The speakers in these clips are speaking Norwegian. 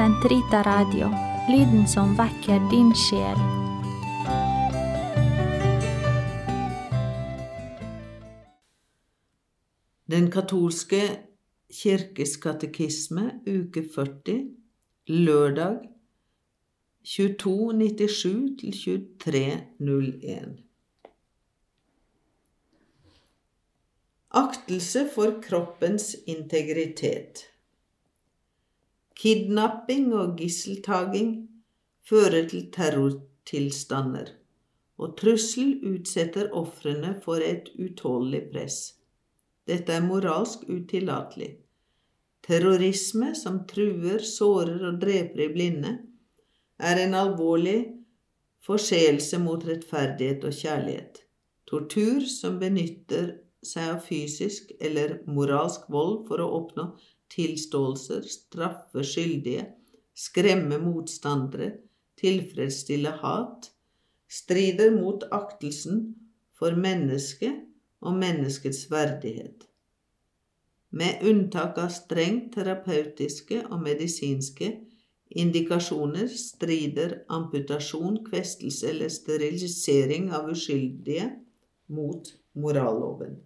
Sentrita Radio, lyden som vekker din sjel. Den katolske kirkes katekisme, uke 40, lørdag 2297 2301. Aktelse for kroppens integritet. Kidnapping og gisseltaking fører til terrortilstander, og trussel utsetter ofrene for et utålelig press. Dette er moralsk utillatelig. Terrorisme som truer, sårer og dreper i blinde, er en alvorlig forseelse mot rettferdighet og kjærlighet. Tortur som benytter seg av fysisk eller moralsk vold for å oppnå tilståelser, straffe skyldige, skremme motstandere, tilfredsstille hat, strider mot aktelsen for mennesket og menneskets verdighet. Med unntak av strengt terapeutiske og medisinske indikasjoner strider amputasjon, kvestelse eller sterilisering av uskyldige mot moralloven.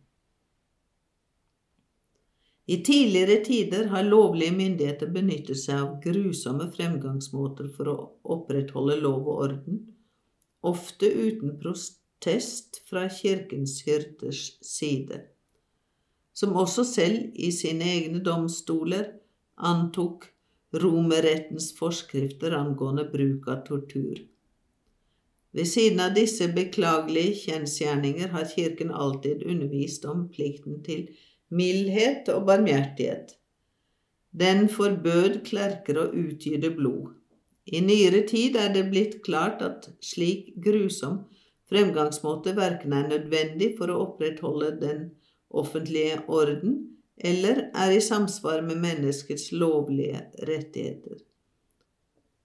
I tidligere tider har lovlige myndigheter benyttet seg av grusomme fremgangsmåter for å opprettholde lov og orden, ofte uten protest fra kirkens hyrders side, som også selv i sine egne domstoler antok romerrettens forskrifter angående bruk av tortur. Ved siden av disse beklagelige kjensgjerninger har Kirken alltid undervist om plikten til mildhet og barmhjertighet. Den forbød klerker å utgyte blod. I nyere tid er det blitt klart at slik grusom fremgangsmåte verken er nødvendig for å opprettholde den offentlige orden, eller er i samsvar med menneskets lovlige rettigheter.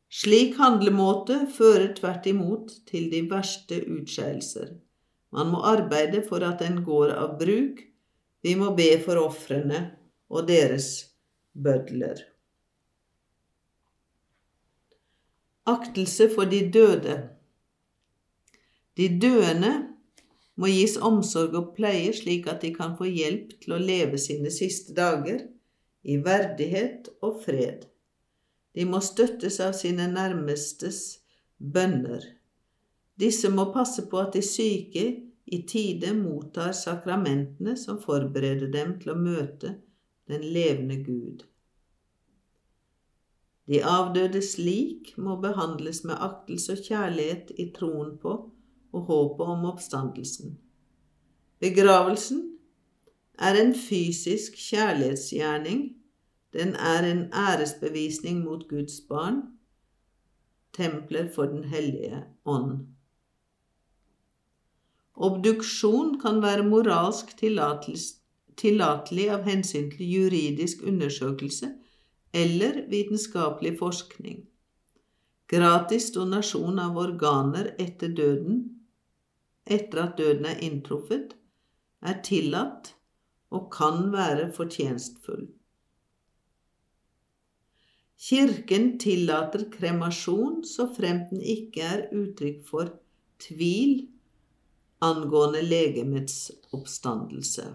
Slik handlemåte fører tvert imot til de verste utskeielser. Man må arbeide for at den går av bruk, vi må be for ofrene og deres bødler. Aktelse for de døde. De døende må gis omsorg og pleie slik at de kan få hjelp til å leve sine siste dager i verdighet og fred. De må støttes av sine nærmestes bønner. Disse må passe på at de syke i tide mottar sakramentene som forbereder dem til å møte den levende Gud. De avdødes lik må behandles med aktelse og kjærlighet i troen på og håpet om oppstandelsen. Begravelsen er en fysisk kjærlighetsgjerning. Den er en æresbevisning mot Guds barn, templer for Den hellige ånd. Obduksjon kan være moralsk tillatelig av hensyn til juridisk undersøkelse eller vitenskapelig forskning. Gratis donasjon av organer etter døden, etter at døden er inntruffet, er tillatt og kan være fortjenstfull. Kirken tillater kremasjon så fremt den ikke er uttrykk for tvil angående legemets oppstandelse.